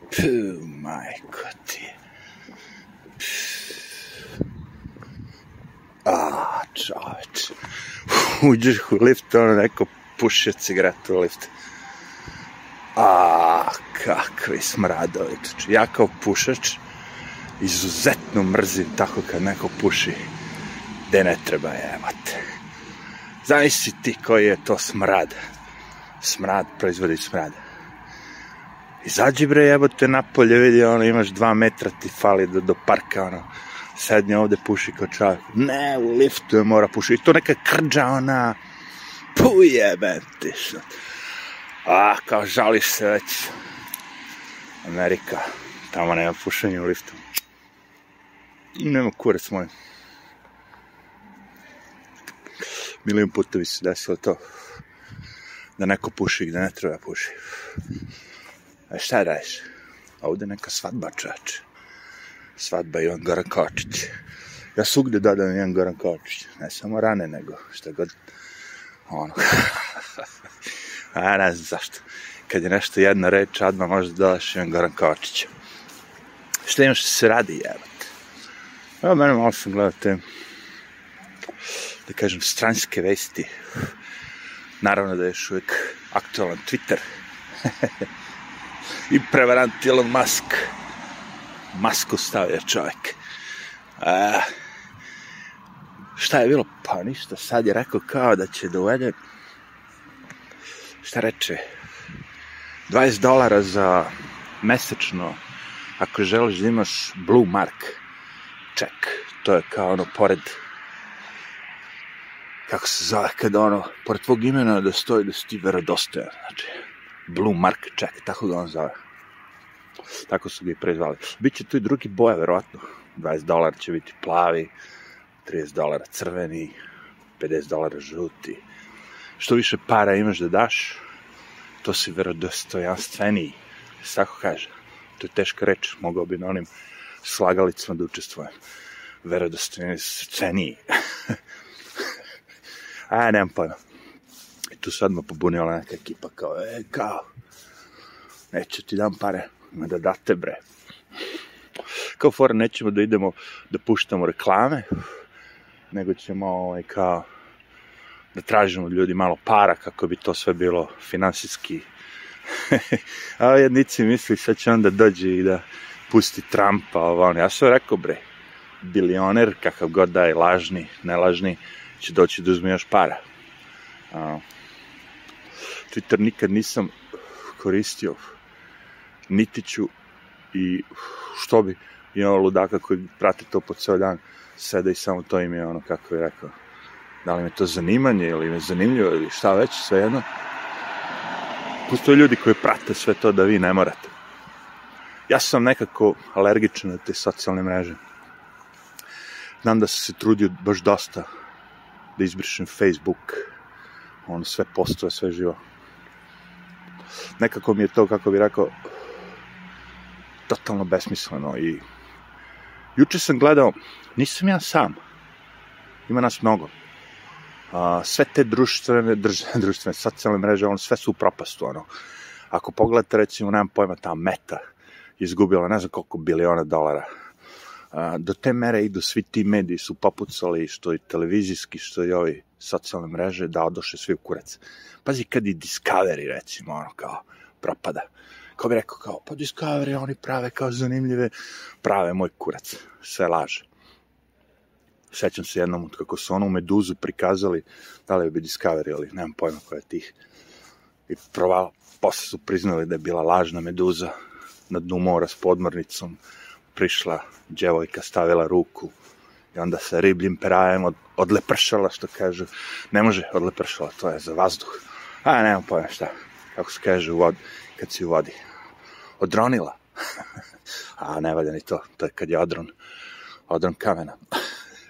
Puh, majko ti. A, čoveč. Uđeš u lift, ono neko puši cigaretu u lift. A, kakvi smradovi. Ja kao pušač izuzetno mrzim tako kad neko puši gde ne treba jebate. Zavisi ti koji je to smrad. Smrad proizvodi smrad. Izađi bre jebote napolje, vidi ono, imaš dva metra ti fali do, do parka, ono, sednje ovde puši kao čovjek. Ne, u liftu je mora puši. I to neka krđa, ona, pujebe ti što. A, kao žališ se već. Amerika, tamo nema pušenja u liftu. Nema kurac moj. Milion puta bi se desilo to. Da neko puši gde ne treba puši. A šta radiš? Ovde neka svadba čač. Svadba Ivan Goran Kočić. Ja svugde dodam Ivan Goran Kočić. Ne samo rane, nego šta god ono. A ne znam zašto. Kad je nešto jedna reč, odmah možda dodaš Ivan Goran Kočić. Šta imaš se radi, jebate? Evo, mene malo sam gledao te, da kažem, stranske vesti. Naravno da je još uvijek aktualan Twitter. I prevarant Elon Musk. Masku stavio čovjek. A, šta je bilo? Pa ništa, sad je rekao kao da će uvede šta reče 20 dolara za mesečno ako želiš da imaš Blue Mark ček, to je kao ono pored kako se zove, kada ono, pored tvog imena da stoji da si ti verodostojan, znači, Blue Mark ček, tako ga on zove. Tako su ga i prezvali. Biće tu i drugi boje, verovatno. 20 dolara će biti plavi, 30 dolara crveni, 50 dolara žuti. Što više para imaš da daš, to si verodostojanstveniji. Se tako kaže. To je teška reč, mogao bi na onim slagalicama da učestvujem. Verodostojanstveniji. A, nemam pojma. Tu se odmah pobunila neka ekipa kao, e, kao, neću ti dam pare, ima da date bre. Kao fora, nećemo da idemo da puštamo reklame, nego ćemo ovaj, kao da tražimo od ljudi malo para kako bi to sve bilo finansijski. A jednici misli sad će onda dođe i da pusti Trumpa, ovo, ono. Ja sam rekao, bre, bilioner, kakav god da je, lažni, nelažni, će doći da uzme još para. Twitter nikad nisam koristio, niti ću i što bi imao ludaka koji prate to po ceo dan, sede i samo to im je ono, kako je rekao, da li me to zanimanje ili me zanimljivo ili šta već, sve jedno. Postoje ljudi koji prate sve to da vi ne morate. Ja sam nekako alergičan na te socijalne mreže. Znam da sam se trudio baš dosta da izbrišem Facebook, ono sve postove, sve živo. Nekako mi je to, kako bi rekao, totalno besmisleno i juče sam gledao, nisam ja sam, ima nas mnogo. A, sve te društvene, društvene, društvene socijalne mreže, ono, sve su u propastu, ono. Ako pogledate, recimo, nemam pojma, ta meta izgubila ne znam koliko biliona dolara a, do te mere idu svi ti mediji su popucali, što i televizijski, što i ovi socijalne mreže, da odoše svi u kurac. Pazi, kad i Discovery, recimo, ono, kao, propada. Ko bi rekao, kao, pa Discovery, oni prave kao zanimljive, prave moj kurac, sve laže. Sećam se jednom kako su onu meduzu prikazali, da li bi Discovery, ali nemam pojma koja je tih. I provalo, posle su priznali da je bila lažna meduza na dnu mora s podmornicom, prišla djevojka, stavila ruku i onda se ribljim perajem od, odlepršala, što kažu. Ne može odlepršala, to je za vazduh. A, nemam pojma šta, kako se kaže u vod, kad si u vodi. Odronila. A, ne valja ni to, to je kad je odron, odron kamena.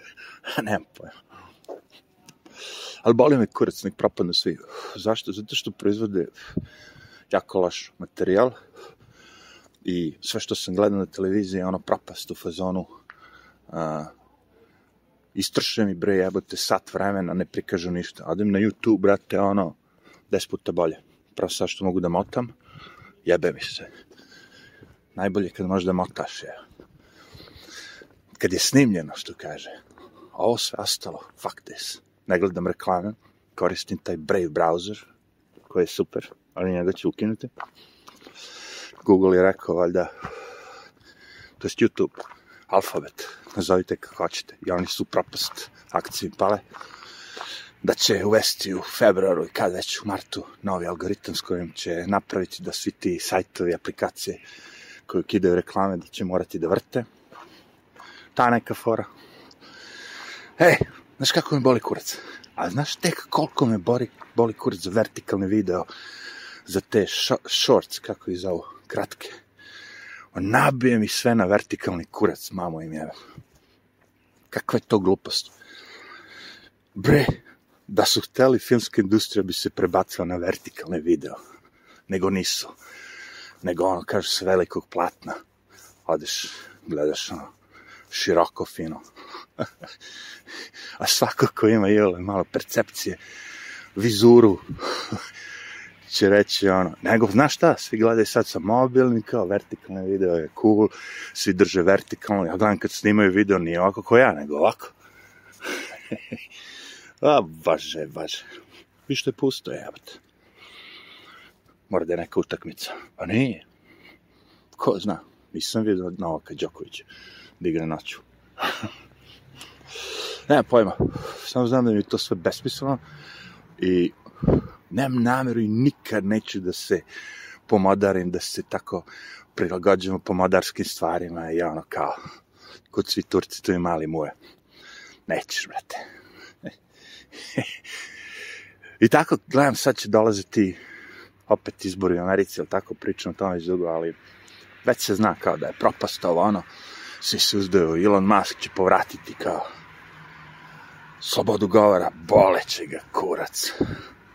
nemam pojma. Ali boli me kurac, nek propadnu svi. Zašto? Zato što proizvode jako loš materijal, i sve što sam gledao na televiziji ono propast u fazonu uh, istrše mi bre jebote sat vremena ne prikažu ništa odem na YouTube brate ono 10 puta bolje pravo sad što mogu da motam jebe mi se najbolje kad možda motaš je. Kad je snimljeno, što kaže. Ovo sve ostalo, fuck this. Ne gledam reklame, koristim taj Brave browser, koji je super, ali njega ću ukinuti. Google je rekao, valjda, to je YouTube, alfabet, nazovite kako hoćete, i oni su propast akciji pale, da će uvesti u februaru i kad već u martu novi algoritam s kojim će napraviti da svi ti sajtovi, aplikacije koji kidaju reklame da će morati da vrte. Ta neka fora. Ej, znaš kako me boli kurac? A znaš tek koliko me boli, boli kurac za vertikalne video, za te shorts, kako ih zovu, kratke. On nabije mi sve na vertikalni kurac, mamo im je. Kakva je to glupost? Bre, da su hteli, filmska industrija bi se prebacila na vertikalne video. Nego nisu. Nego ono, kaže se, velikog platna. Odeš, gledaš ono, široko, fino. A svako ko ima jele, malo percepcije, vizuru, će reći ono, nego, znaš šta, svi gledaju sad sa mobilnim, kao vertikalne video je cool, svi drže vertikalno, ja gledam kad snimaju video, nije ovako ko ja, nego ovako. A, važe, važe. Vi što je pusto, jebate. Mora da je neka utakmica. A nije. Ko zna? Nisam vidio Novaka Đokovića da igra noću. Nema pojma. Samo znam da mi je to sve besmisleno i nemam nameru i nikad neću da se pomodarim, da se tako prilagođamo pomodarskim stvarima i ono kao kod svi Turci to je mali muje. Nećeš, brate. I tako, gledam, sad će dolaziti opet izbori u Americi, ali tako pričam o tome već dugo, ali već se zna kao da je propast ovo, ono, svi se uzdaju, Elon Musk će povratiti kao slobodu govora, boleće ga kurac.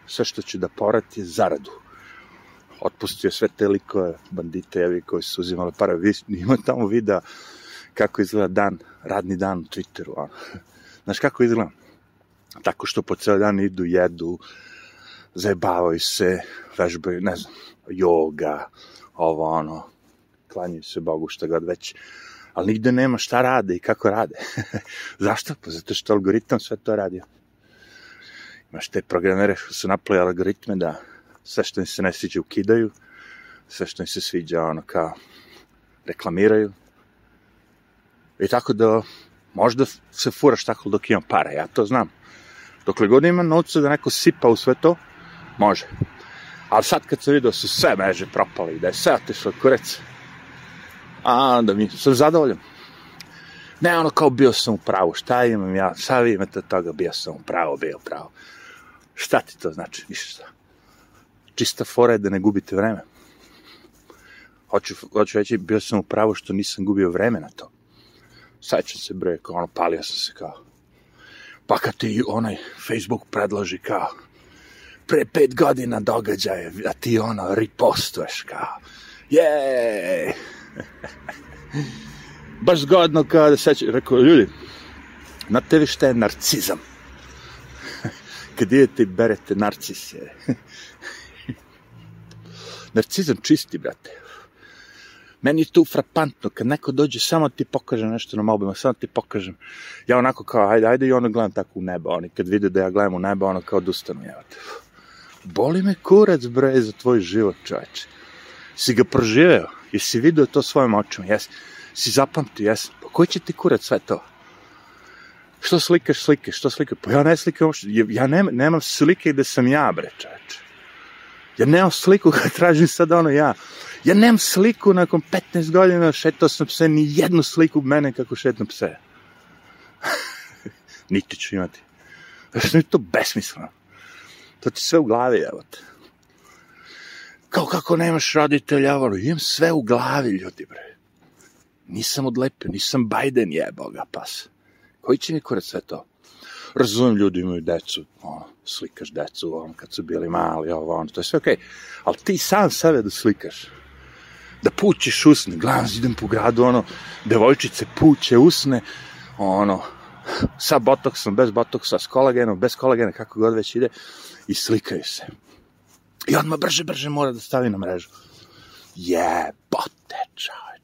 Sve što će da povrati je zaradu. Otpustio sve te likove, bandite, jevi, koji su uzimali para. Vi, ima tamo videa kako izgleda dan, radni dan u Twitteru. Ono. Znaš kako izgleda? tako što po ceo dan idu, jedu, zajebavaju se, vežbaju, ne znam, joga, ovo ono, klanjaju se Bogu šta god već, ali nigde nema šta rade i kako rade. Zašto? Pa zato što algoritam sve to radio. Imaš te programere što su naplali algoritme da sve što im se ne sviđa ukidaju, sve što im se sviđa ono kao reklamiraju. I tako da možda se furaš tako dok imam para, ja to znam. Dokle god ima novca da neko sipa u sve to, može. Ali sad kad sam vidio da su sve meže propali, da je sve otišlo kurec, a onda mi sam zadovoljan. Ne ono kao bio sam u pravu, šta imam ja, šta vi imate toga, bio sam u pravu, bio u pravu. Šta ti to znači? Ništa. Čista fora je da ne gubite vreme. Hoću, hoću reći, bio sam u pravu što nisam gubio vreme na to. Sećam se, bre, kao ono, palio sam se kao, Pa kad ti onaj Facebook predloži kao pre pet godina događaje, a ti ono ripostuješ kao jej! Baš zgodno kao da seća, rekao, ljudi, na tebi šta je narcizam? kad idete i berete narcisije. narcizam čisti, brate. Meni je tu frapantno, kad neko dođe, samo ti pokaže nešto na mobilu, samo ti pokažem. Ja onako kao, ajde, ajde i ono gledam tako u nebo, oni kad vide da ja gledam u nebo, ono kao odustanu, evo te. Boli me kurac, bre, za tvoj život, čoveče. Si ga proživeo, jesi vidio to svojim očima, jesi. Si zapamtio, jesi. Pa koji će ti kurac sve to? Što slikaš slike, što slikaš? Pa ja ne slikam uopšte, ja nemam, nemam slike gde sam ja, bre, čoveče. Ja nemam sliku kad tražim sad ono ja. Ja nemam sliku nakon 15 godina šetao sam pse, ni jednu sliku mene kako šetam pse. Niti ću imati. Što je to besmisleno. To ti sve u glavi, evo te. Kao kako nemaš roditelja, ono, imam sve u glavi, ljudi, bre. Nisam odlepio, nisam Biden jeboga pas. Koji će mi kurac sve to? Razumem, ljudi imaju decu, ono, slikaš decu, ono, kad su bili mali, ovo, ono, to je sve okej. Okay. Ali ti sam sebe da slikaš, da pućeš usne, gledam, idem po gradu, ono, devojčice puće usne, ono, sa botoksom, bez botoksa, s kolagenom, bez kolagena, kako god već ide, i slikaju se. I odmah brže, brže mora da stavi na mrežu. Jebote, čoveč.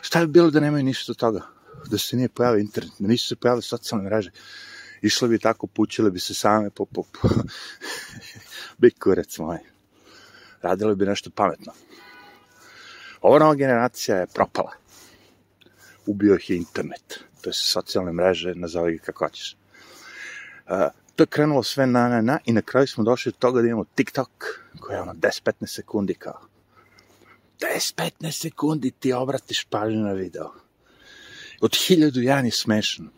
Šta bi bilo da nemaju ništa od toga? Da se nije pojavio internet, da nisu se pojavile socijalne mreže. Išle bi tako, pućile bi se same po, po, po. bi kurac moj. Radile bi nešto pametno. Ova nova generacija je propala. Ubio ih je internet. To je socijalne mreže, nazovi ga kako hoćeš. Uh, to je krenulo sve na, na, na i na kraju smo došli do toga da imamo TikTok koji je ono 10-15 sekundi kao 10-15 sekundi ti obratiš pažnju na video. Od hiljadu jedan je smešan.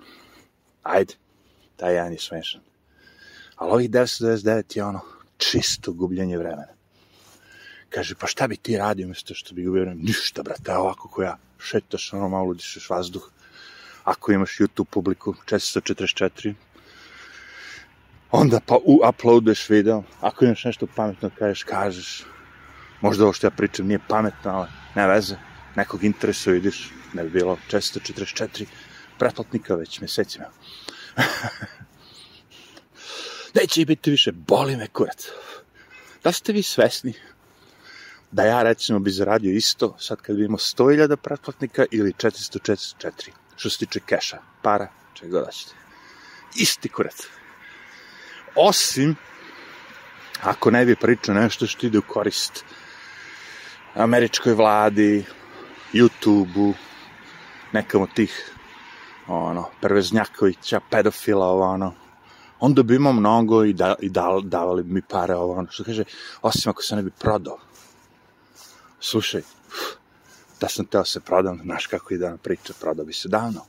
Ajde, taj jedan je smešan. Ali ovih 999 je ono čisto gubljenje vremena. Kaže, pa šta bi ti radio umjesto što bi gubio vremena? Ništa, brate, ovako ko ja. Šetaš, ono, malo dišeš vazduh. Ako imaš YouTube publiku 444, onda pa u uploaduješ video. Ako imaš nešto pametno kažeš, kažeš. Možda ovo što ja pričam nije pametno, ali ne veze. Nekog interesuje, vidiš, ne bi bilo 444 pretplatnika već mesecima. Neće biti više, boli me kurac. Da ste vi svesni da ja recimo bi zaradio isto sad kad bi imao 100.000 pretplatnika ili 444 što se tiče keša, para, čega god ćete. Isti kurac. Osim ako ne bi pričao nešto što ide u korist američkoj vladi, YouTube-u, od tih ono, Prveznjakovića, pedofila, ovo, ono, onda bi imao mnogo i, da, i da, davali mi pare, ovo, ono, što kaže, osim ako se ne bi prodao. Slušaj, da sam teo se prodam, znaš kako ide na priča, prodao bi se davno.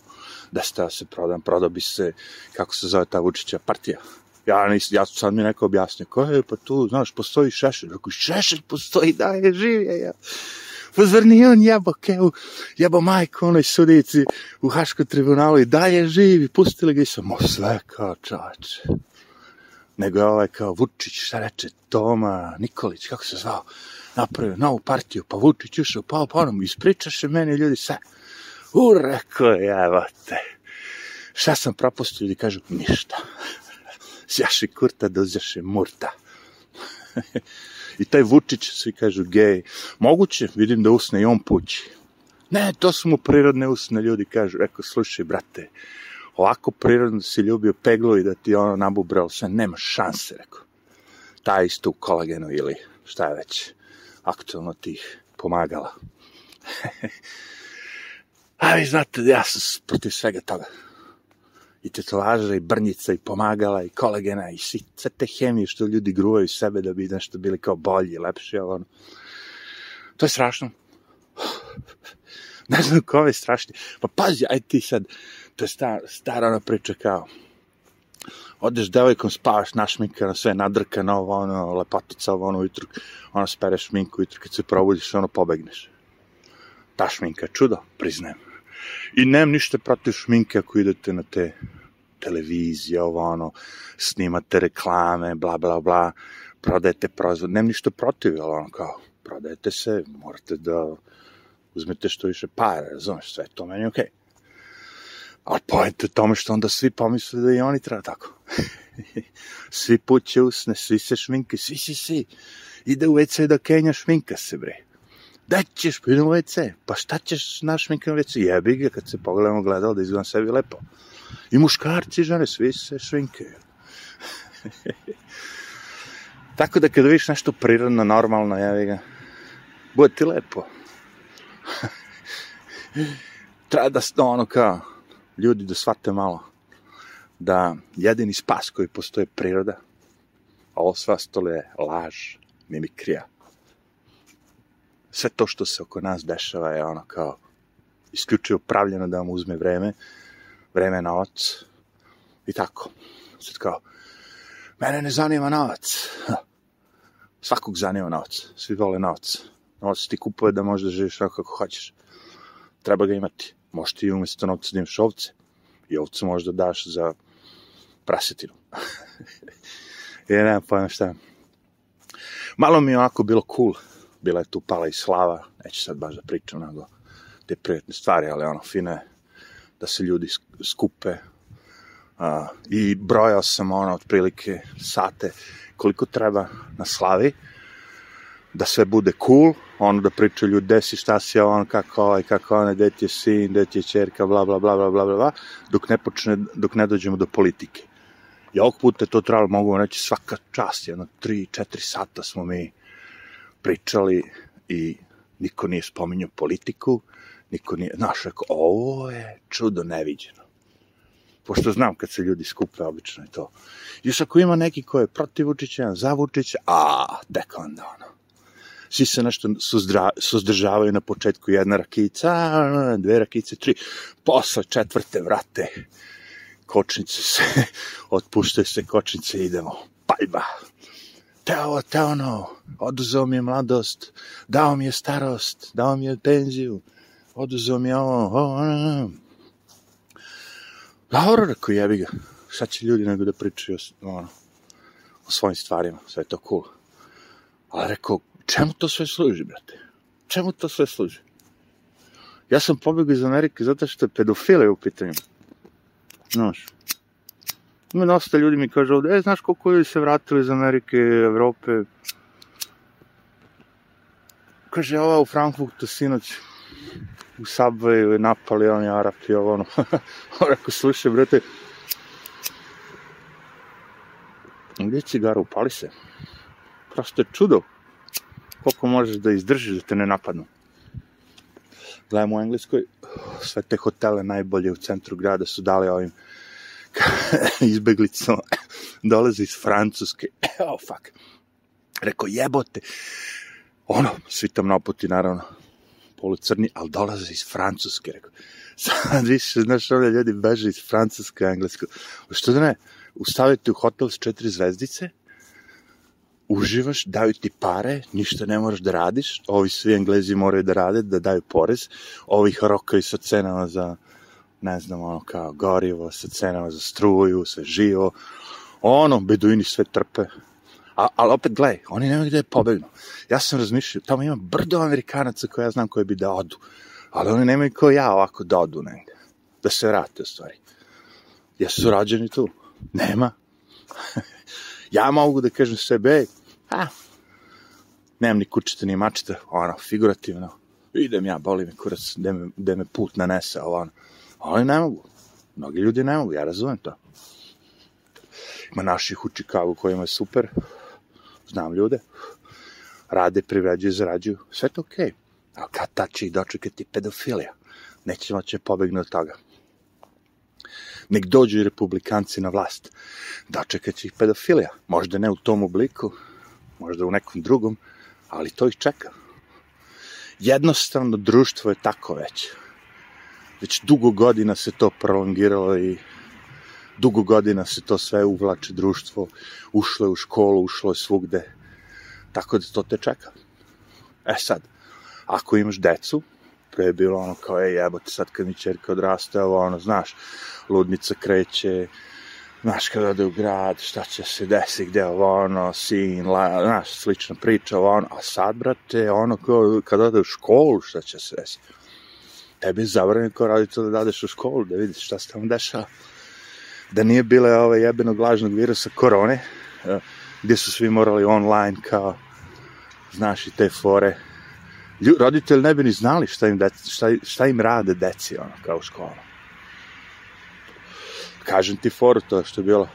Da se teo se prodam, prodao bi se, kako se zove ta Vučića partija. Ja, nis, ja sad mi neko objasnio, ko je, pa tu, znaš, postoji šešelj. Rekao, šešelj postoji, da je, živ je, ja. Pa zar nije on jebo kevu, jebo majku onoj sudici u Haškom tribunalu i dalje živi, pustili ga i sam, sve kao čače. Nego je ovaj kao Vučić, šta reče, Toma Nikolić, kako se zvao, napravio novu partiju, pa Vučić ušao, pa pa onom, ispričaše meni ljudi sve. U, rekao je, evo te. Šta sam propustio, ljudi kažu, ništa. Sjaši kurta, dozjaše murta. I taj Vučić, svi kažu gej. Moguće, vidim da usne i on pući. Ne, to su mu prirodne usne, ljudi kažu. Eko, slušaj, brate, ovako prirodno si ljubio peglo i da ti ono nabubrao sve, nema šanse, rekao. Ta isto u kolagenu ili šta je već aktualno tih pomagala. A vi znate, ja sam protiv svega toga i tetovaža, i brnjica, i pomagala, i kolagena, i sve te hemije što ljudi gruvaju sebe da bi nešto bili kao bolji, lepši, ali ono. To je strašno. ne znam ko je strašni. Pa pazi, aj ti sad, to je star, stara ona priča kao, odeš devojkom, spavaš našminkano, sve nadrkano, ovo, ono, lepotica, ovo, ono, ujutru, ono, spereš šminku, ujutru, kad se probudiš, ono, pobegneš. Ta šminka je čudo, priznajem. I nemam ništa protiv šminke ako idete na te televizije, ovo ono, snimate reklame, bla, bla, bla, prodajete proizvod, nemam ništa protiv, ali ono kao, prodajete se, morate da uzmete što više para, razumeš, sve to meni okej. Okay. Ali pojete tome što onda svi pomisle da i oni treba tako. svi puće usne, svi se šminke, svi, svi, svi. Ide u WC da Kenja šminka se, bre. Da ćeš, pa idem u WC. Pa šta ćeš na šminka u WC? Jebi ga kad se pogledamo gledalo da izgledam sebi lepo. I muškarci i žene, svi se šminkaju. Tako da kada vidiš nešto prirodno, normalno, jevi ga, bude ti lepo. Treba da ono kao, ljudi da shvate malo da jedini spas koji postoje priroda, a ovo sve ostalo je laž, mimikrija. Sve to što se oko nas dešava je ono kao isključivo pravljeno da vam uzme vreme, vreme novac i tako. Sad kao, mene ne zanima novac. Svakog zanima novac. Svi vole novac. Novac ti kupuje da možeš da živiš kako hoćeš. Treba ga imati. Možeš ti umjesto novca da imaš ovce. I ovcu možda daš za prasetinu. I nema pojma šta. Malo mi je ovako bilo cool. Bila je tu pala i slava. Neću sad baš da pričam, nego te prijetne stvari, ali ono, fine da se ljudi skupe. Uh, I brojao sam ono, otprilike sate koliko treba na slavi da sve bude cool, ono da pričaju ljudi, gde si, šta si, on, kako ovaj, kako onaj, gde ti je sin, gde ti je čerka, bla, bla, bla, bla, bla, bla, dok ne počne, dok ne dođemo do politike. I ovog puta je to trebalo, mogu vam reći, svaka čast, jedno, tri, četiri sata smo mi pričali i niko nije spominjao politiku, niko nije, znaš, rekao, ovo je čudo neviđeno. Pošto znam kad se ljudi skupe, obično je to. Još ako ima neki ko je protiv Vučića, za Vučića, a, tek onda ono. Svi se nešto suzdržavaju na početku jedna rakica, dve rakice, tri, posle četvrte vrate, kočnice se, otpuštaju se kočnice, idemo, pajba. Teo, teo no, oduzeo mi je mladost, dao mi je starost, dao mi je penziju, oduzeo mi je ovo, ovo, ovo. Dobro, rekao, jebi ga. Šta će ljudi nego da pričaju o, ono, o svojim stvarima, sve je to cool. Ali rekao, čemu to sve služi, brate? Čemu to sve služi? Ja sam pobegao iz Amerike zato što je pedofile u pitanju. Znaš, ima dosta ljudi mi kaže ovde, e, znaš koliko ljudi se vratili iz Amerike, Evrope. Kaže, ova u Frankfurtu sinoć u Subwayu je napali oni Arapi, ovo ono. Rekao, slušaj, brate, gdje je cigara, upali se. Prosto je čudo koliko možeš da izdržiš da te ne napadnu. Gledam u Engleskoj, sve te hotele najbolje u centru grada su dali ovim izbeglicama. Dolaze iz Francuske. Oh, fuck. Rekao, jebote. Ono, svi tam naputi, naravno, polucrni, ali dolaze iz Francuske. Rekao, sad više, znaš, ovdje ljudi beže iz Francuske, Englesko. Što da ne, ustavite u hotel s četiri zvezdice, uživaš, daju ti pare, ništa ne moraš da radiš, ovi svi englezi moraju da rade, da daju porez, ovih rokaju sa cenama za, ne znam, ono kao gorivo, sa cenama za struju, sve živo, ono, beduini sve trpe, A, ali opet, gledaj, oni nemaju gde pobegnu. Ja sam razmišljao, tamo ima brdo Amerikanaca koje ja znam koje bi da odu, ali oni nemaju kao ja ovako da odu negde, da se vrate u stvari. Jesu rađeni tu? Nema. ja mogu da kažem sebe, a, nemam ni kućeta ni mačeta, ono, figurativno, idem ja, boli me kurac, gde me, gde me put nanese, ovo, ono. Ali ne mogu. Mnogi ljudi ne mogu, ja razumem to. Ima naših u Čikagu kojima je super, znam ljude, rade, privređuju, zarađuju, sve to okej. Okay. A kad ta će ih dočekati pedofilija? Nećemo će pobegnu od toga. Nek dođu i republikanci na vlast. Dočekat će ih pedofilija. Možda ne u tom obliku, možda u nekom drugom, ali to ih čeka. Jednostavno, društvo je tako već. Već dugo godina se to prolongiralo i dugo godina se to sve uvlače društvo, ušlo je u školu, ušlo je svugde, tako da to te čeka. E sad, ako imaš decu, pre je bilo ono kao, ej, jebote, sad kad mi čerka odraste, ovo ono, znaš, ludnica kreće, znaš, kad ode u grad, šta će se desiti, gde ovo ono, sin, la, znaš, slična priča, ovo ono, a sad, brate, ono, kao, kad ode u školu, šta će se desiti? Tebi je zabranjeno kao roditelj da dadeš u školu, da vidiš šta se tamo dešava da nije bile ove jebenog lažnog virusa korone, eh, gdje su svi morali online kao, znaš i te fore. Lju, roditelji ne bi ni znali šta im, deci, šta, šta im rade deci, ono, kao u školu. Kažem ti foru, to što je bilo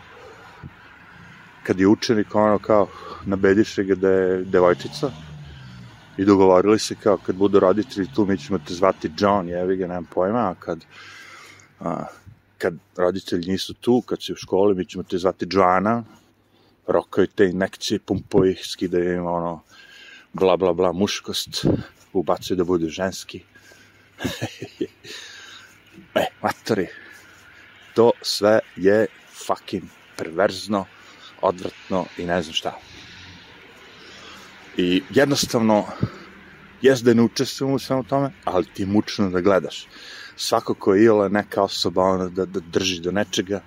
kad je učenik ono kao nabediše ga da je devojčica i dogovorili se kao kad budu roditelji tu mi ćemo te zvati John, jevi ga, nemam pojma, a kad a, kad roditelji nisu tu, kad si u školi, mi ćemo te zvati Joana, rokaju te inekcije, pumpaju ih, skidaju im ono, bla, bla, bla, muškost, ubacuju da budu ženski. e, matori, to sve je fucking perverzno, odvrtno i ne znam šta. I jednostavno, jes da ne učestvujem u svemu tome, ali ti je mučno da gledaš svako ko je iole neka osoba ona, da, da drži do nečega,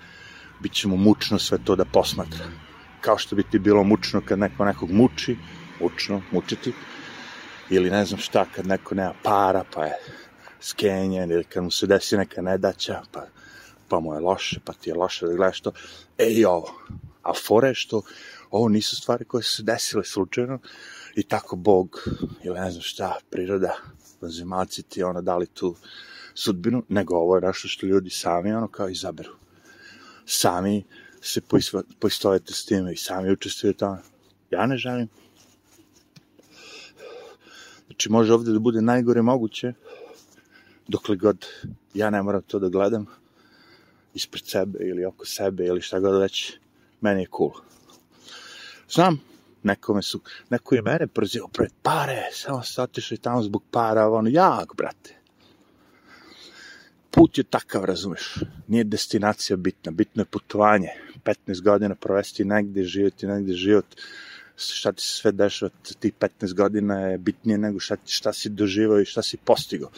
bit će mu mučno sve to da posmatra. Kao što bi ti bilo mučno kad neko nekog muči, mučno, mučiti, ili ne znam šta, kad neko nema para, pa je skenjen, ili kad mu se desi neka nedaća, pa, pa mu je loše, pa ti je loše da gledaš to. E i ovo. A fore što ovo nisu stvari koje su se desile slučajno, I tako Bog, ili ne znam šta, priroda, vanzemaljci ti ono dali tu sudbinu, nego ovo je nešto što ljudi sami ono kao izaberu. Sami se poistojete s time i sami učestvuju tamo. Ja ne želim. Znači, može ovde da bude najgore moguće, dokle god ja ne moram to da gledam ispred sebe ili oko sebe ili šta god već, meni je cool. Znam, nekome su, neko je mene przio pred pare, samo se otišli tamo zbog para, ono, jak, brate. Put je takav, razumeš, nije destinacija bitna, bitno je putovanje, 15 godina provesti negde, živjeti negde život, šta ti se sve dešava, ti 15 godina je bitnije nego šta, šta si doživao i šta si postigao.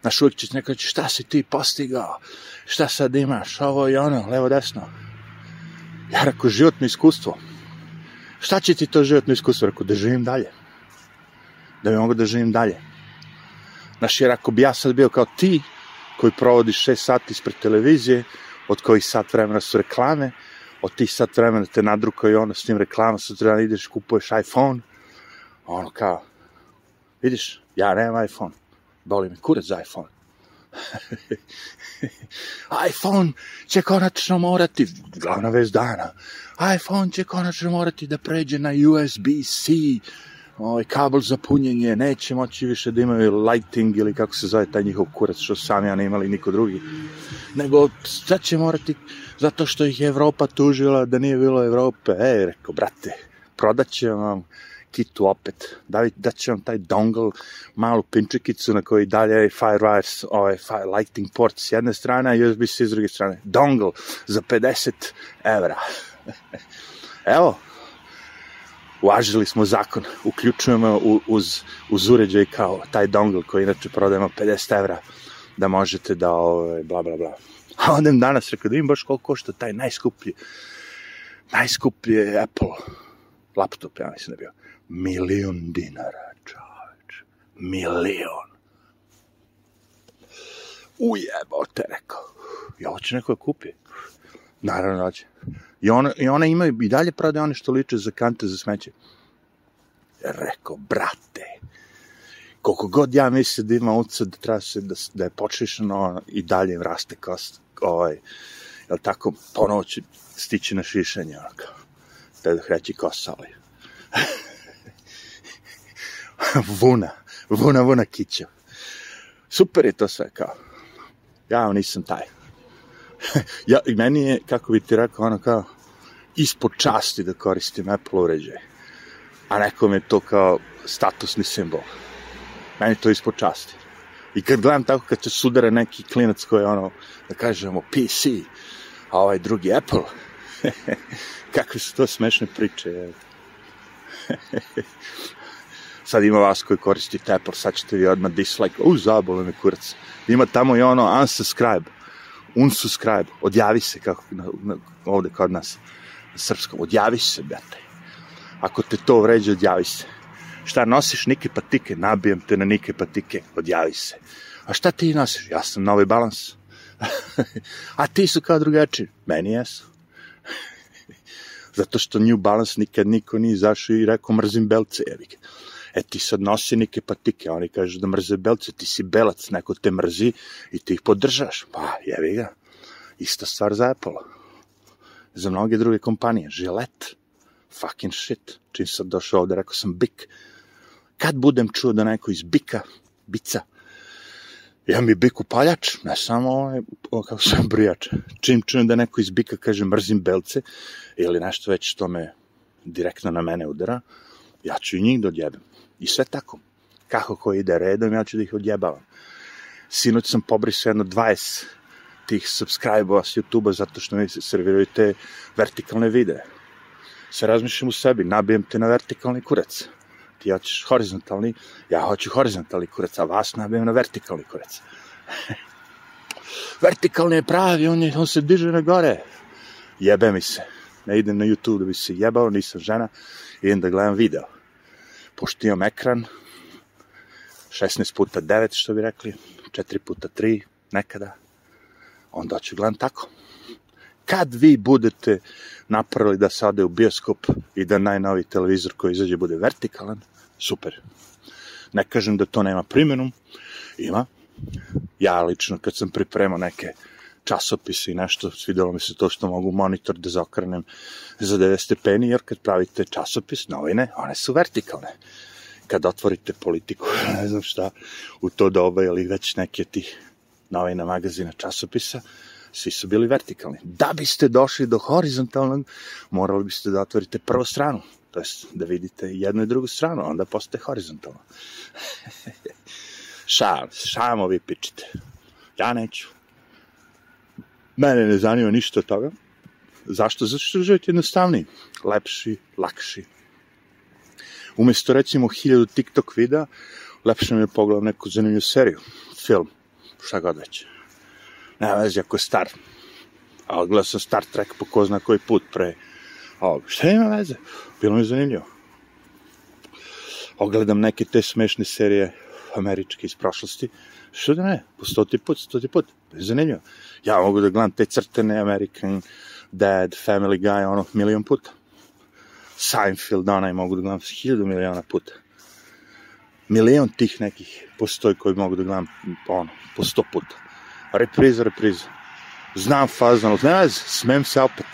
Znaš, uvijek ćeš neko reći, šta si ti postigao, šta sad imaš, ovo i ono, levo, desno. Ja rekao, životno iskustvo. Šta će ti to životno iskustvo? Rekao, da živim dalje. Da bi mogo da živim dalje. Znaš, jer ako bi ja sad bio kao ti, koji provodiš šest sati ispred televizije, od kojih sat vremena su reklame, od tih sat vremena te nadrukaju ono s tim reklama, sutra da ideš kupuješ iPhone, ono kao, vidiš, ja nemam iPhone, boli mi kurac za iPhone. iPhone će konačno morati, glavna vez dana, iPhone će konačno morati da pređe na USB-C, ovaj kabel za punjenje, neće moći više da imaju lighting ili kako se zove taj njihov kurac što sami ja ne imali niko drugi. Nego sad će morati, zato što ih je Evropa tužila da nije bilo Evrope. E, rekao, brate, prodat će vam kitu opet, da, da će vam taj dongle, malu pinčekicu na kojoj dalje je Firewire, ovaj fire lighting port s jedne strane, a USB-C s druge strane. Dongle za 50 evra. Evo, uvažili smo zakon, uključujemo uz, uz uređaj kao taj dongle koji inače prodajemo 50 evra da možete da ovaj, bla bla bla. A onda im danas rekao da im baš koliko košta taj najskuplji najskuplji Apple laptop, ja mislim da bio milion dinara, čoveč. Milion. Ujebote, rekao. I ovo će neko da kupi. Naravno da će. I ona, I ona imaju i dalje prodaje one što liče za kante za smeće. Rekao, brate, koliko god ja mislim da ima uca da treba se, da, da je počišeno i dalje raste kost, ovaj, jel tako, ponovo će stići na šišanje, ono kao, da da hreći kosa, ali. vuna, vuna, vuna kića. Super je to sve, kao. Ja nisam taj. ja, meni je, kako bi ti rekao, ono kao, ispod časti da koristim Apple uređaj. A nekom je to kao statusni simbol. Meni to ispod časti. I kad gledam tako, kad se sudara neki klinac koji je ono, da kažemo, PC, a ovaj drugi Apple, kakve su to smešne priče. Sad ima vas koji koristite Apple, sad ćete vi odmah dislike, u, zabole me kurac. Ima tamo i ono unsubscribe, unsubscribe, odjavi se, kako na, na, ovde kod nas, na srpskom, odjavi se, brate. Ako te to vređe, odjavi se. Šta nosiš nike patike? Nabijem te na nike patike, odjavi se. A šta ti nosiš? Ja sam novi balans. A ti su kao drugačiji? Meni jesu. Zato što New Balance nikad niko nije izašao i rekao mrzim belce, jevi E ti sad nosi neke patike, oni kažu da mrze belce, ti si belac, neko te mrzi i ti ih podržaš. Pa, jevi ga. Ista stvar za Apple. Za mnoge druge kompanije. Gillette. Fucking shit. Čim sam došao ovde, rekao sam Bik. Kad budem čuo da neko iz Bika, Bica, ja mi Bik upaljač, ne samo ovaj, kako sam brijač. Čim čujem da neko iz Bika kaže mrzim belce, ili nešto već što me direktno na mene udara, ja ću i njih da. I sve tako. Kako ko ide redom, ja ću da ih odjebavam. Sinoć sam pobrisao jedno 20 tih subscribe-ova s YouTube-a zato što mi se serviraju te vertikalne videe. Se razmišljam u sebi, nabijem te na vertikalni kurac. Ti hoćeš horizontalni, ja hoću horizontalni kurac, a vas nabijem na vertikalni kurac. vertikalni je pravi, on, je, on se diže na gore. Jebe mi se. Ne idem na YouTube da bi se jebao, nisam žena, idem da gledam video pošto imam ekran, 16 puta 9, što bi rekli, 4 puta 3, nekada, onda ću gledam tako. Kad vi budete napravili da se ode u bioskop i da najnovi televizor koji izađe bude vertikalan, super. Ne kažem da to nema primjenu, ima. Ja lično kad sam pripremao neke časopise i nešto, svidelo mi se to što mogu monitor da zaokrenem za 90 stepeni, jer kad pravite časopis, novine, one su vertikalne. Kad otvorite politiku, ne znam šta, u to doba ili već neke tih novina, magazina, časopisa, svi su bili vertikalni. Da biste došli do horizontalnog, morali biste da otvorite prvu stranu, to jest da vidite jednu i drugu stranu, onda postaje horizontalno. Šal, šamo vi pičite. Ja neću. Mene ne zanima ništa toga. Zašto? Zato što život je jednostavniji, lepši, lakši. Umesto recimo hiljadu TikTok videa, lepše mi je pogledam neku zanimljivu seriju, film, šta god već. Nema veze ako je star. Ali gledao sam Star Trek po ko zna koji put pre. O, šta ima veze? Bilo mi je zanimljivo. Ogledam neke te smešne serije američke iz prošlosti. Što da ne? Po stoti put, stoti put. Zanimljivo. Ja mogu da gledam te crtene American Dad, Family Guy, ono, milion puta. Seinfeld, onaj, mogu da gledam hiljadu miliona puta. Milion tih nekih postoji koji mogu da gledam, ono, po sto puta. Repriza, repriza. Znam fazan, ali ne smem se opet.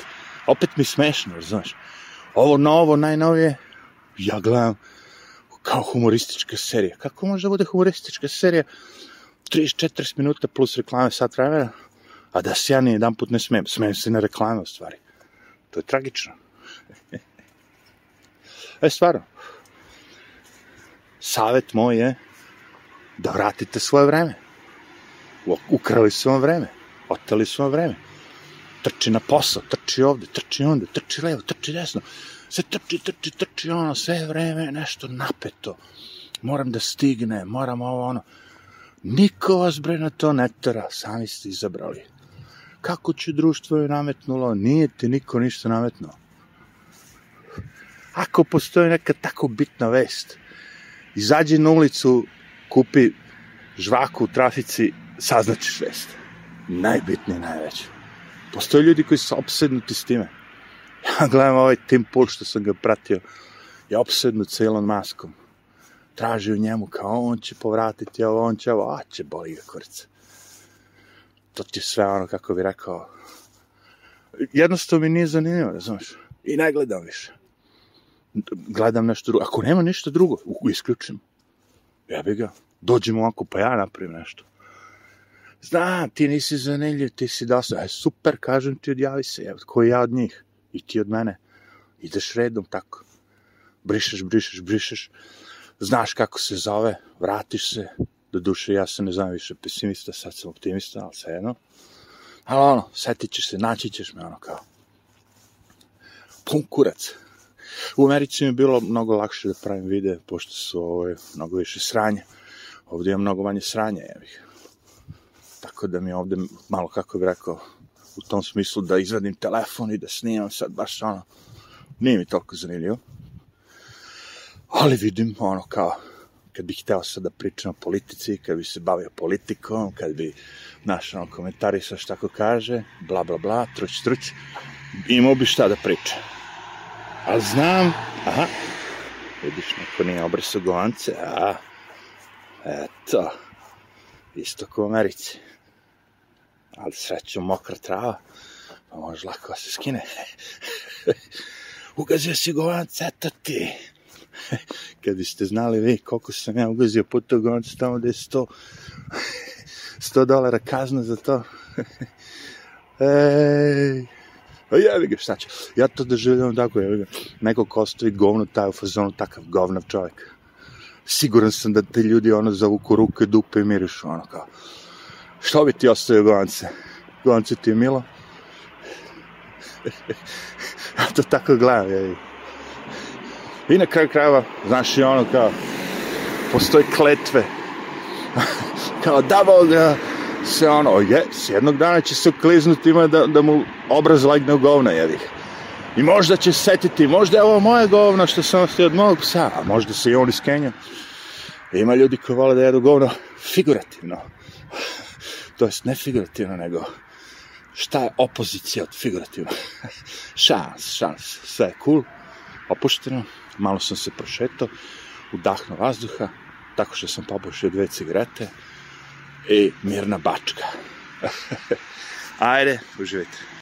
Opet mi smešno, znaš. Ovo novo, najnovije, ja gledam kao humoristička serija. Kako može da bude humoristička serija? 30-40 minuta plus reklame sat vremena, a da se ja ni jedan put ne smem. Smem se na reklame, u stvari. To je tragično. e, stvarno. Savet moj je da vratite svoje vreme. Ukrali su vam vreme. Oteli su vam vreme. Trči na posao, trči ovde, trči onda, trči levo, trči desno. Sve trči, trči, trči, ono, sve vreme nešto napeto. Moram da stigne, moram ovo, ono. Niko vas bre na to ne tera, sami ste izabrali. Kako će društvo je nametnulo? Nije ti niko ništa nametnuo. Ako postoji neka tako bitna vest, izađi na ulicu, kupi žvaku u trafici, saznaćeš vest. Najbitnije, najveće. Postoje ljudi koji su obsednuti s time. Gledam ovaj Tim Pool što sam ga pratio, je obsednut sa Elon Muskom. Traži u njemu kao on će povratiti ovo, on će ovo, a će boli ga kurca. To ti je sve ono, kako bi rekao, jednostavno mi nije zanimljivo, razumiješ? I ne gledam više. Gledam nešto drugo. Ako nema ništa drugo, isključim. Ja bi ga. Dođemo ovako, pa ja napravim nešto. Znam, ti nisi zanimljiv, ti si dosta. E, super, kažem ti, odjavi se. Evo, koji ja od njih? I ti od mene. Ideš redom tako. Brišeš, brišeš, brišeš. Znaš kako se zove, vratiš se. Do duše, ja se ne znam više pesimista, sad sam optimista, ali sve jedno. Ali ono, setit ćeš se, naći ćeš me ono kao. Pun kurac. U Americi mi je bilo mnogo lakše da pravim videe, pošto su ovo mnogo više sranja. Ovdje imam mnogo manje sranja, jevih. Tako da mi ovde malo, kako bih rekao, u tom smislu da izvadim telefon i da snimam sad baš ono, nije mi toliko zanimljivo. Ali vidim ono kao, kad bih hteo sad da pričam o politici, kad bi se bavio politikom, kad bi naš ono komentarisao šta ko kaže, bla bla bla, truć truć, imao bi šta da priča. Ali znam, aha, vidiš, neko nije obrisao govance, a, eto, isto kao u Americi ali srećom mokra trava, pa može lako da se skine. ugazio si govanac, eto ti. Kad biste znali vi koliko sam ja ugazio puta govanac tamo gde je 100, 100 dolara kazna za to. Ej, Pa jevi ga, šta će? Ja to doživljam tako, jevi ga. Neko ko ostavi govno, taj u fazonu, takav govnav čovjek. Siguran sam da te ljudi ono zavuku ruke, dupe i mirišu, ono kao Što bi ti ostavio govance? Govance ti je milo? ja to tako gledam, je. I na kraju krajeva, znaš i ono kao, postoji kletve. kao da Boga se ono, je, s jednog dana će se ukliznuti ima da, da mu obraz legne u govna, jedih. I možda će setiti, možda je ovo moje govno što sam ostavio od mojeg psa, a možda se i on iskenja. Ima ljudi koji vole da jedu govno figurativno to jest ne figurativno, nego šta je opozicija od figurativno? šans, šans, sve je cool, opušteno, malo sam se prošetao, udahnuo vazduha, tako što sam popušio dve cigarete i mirna bačka. Ajde, uživajte.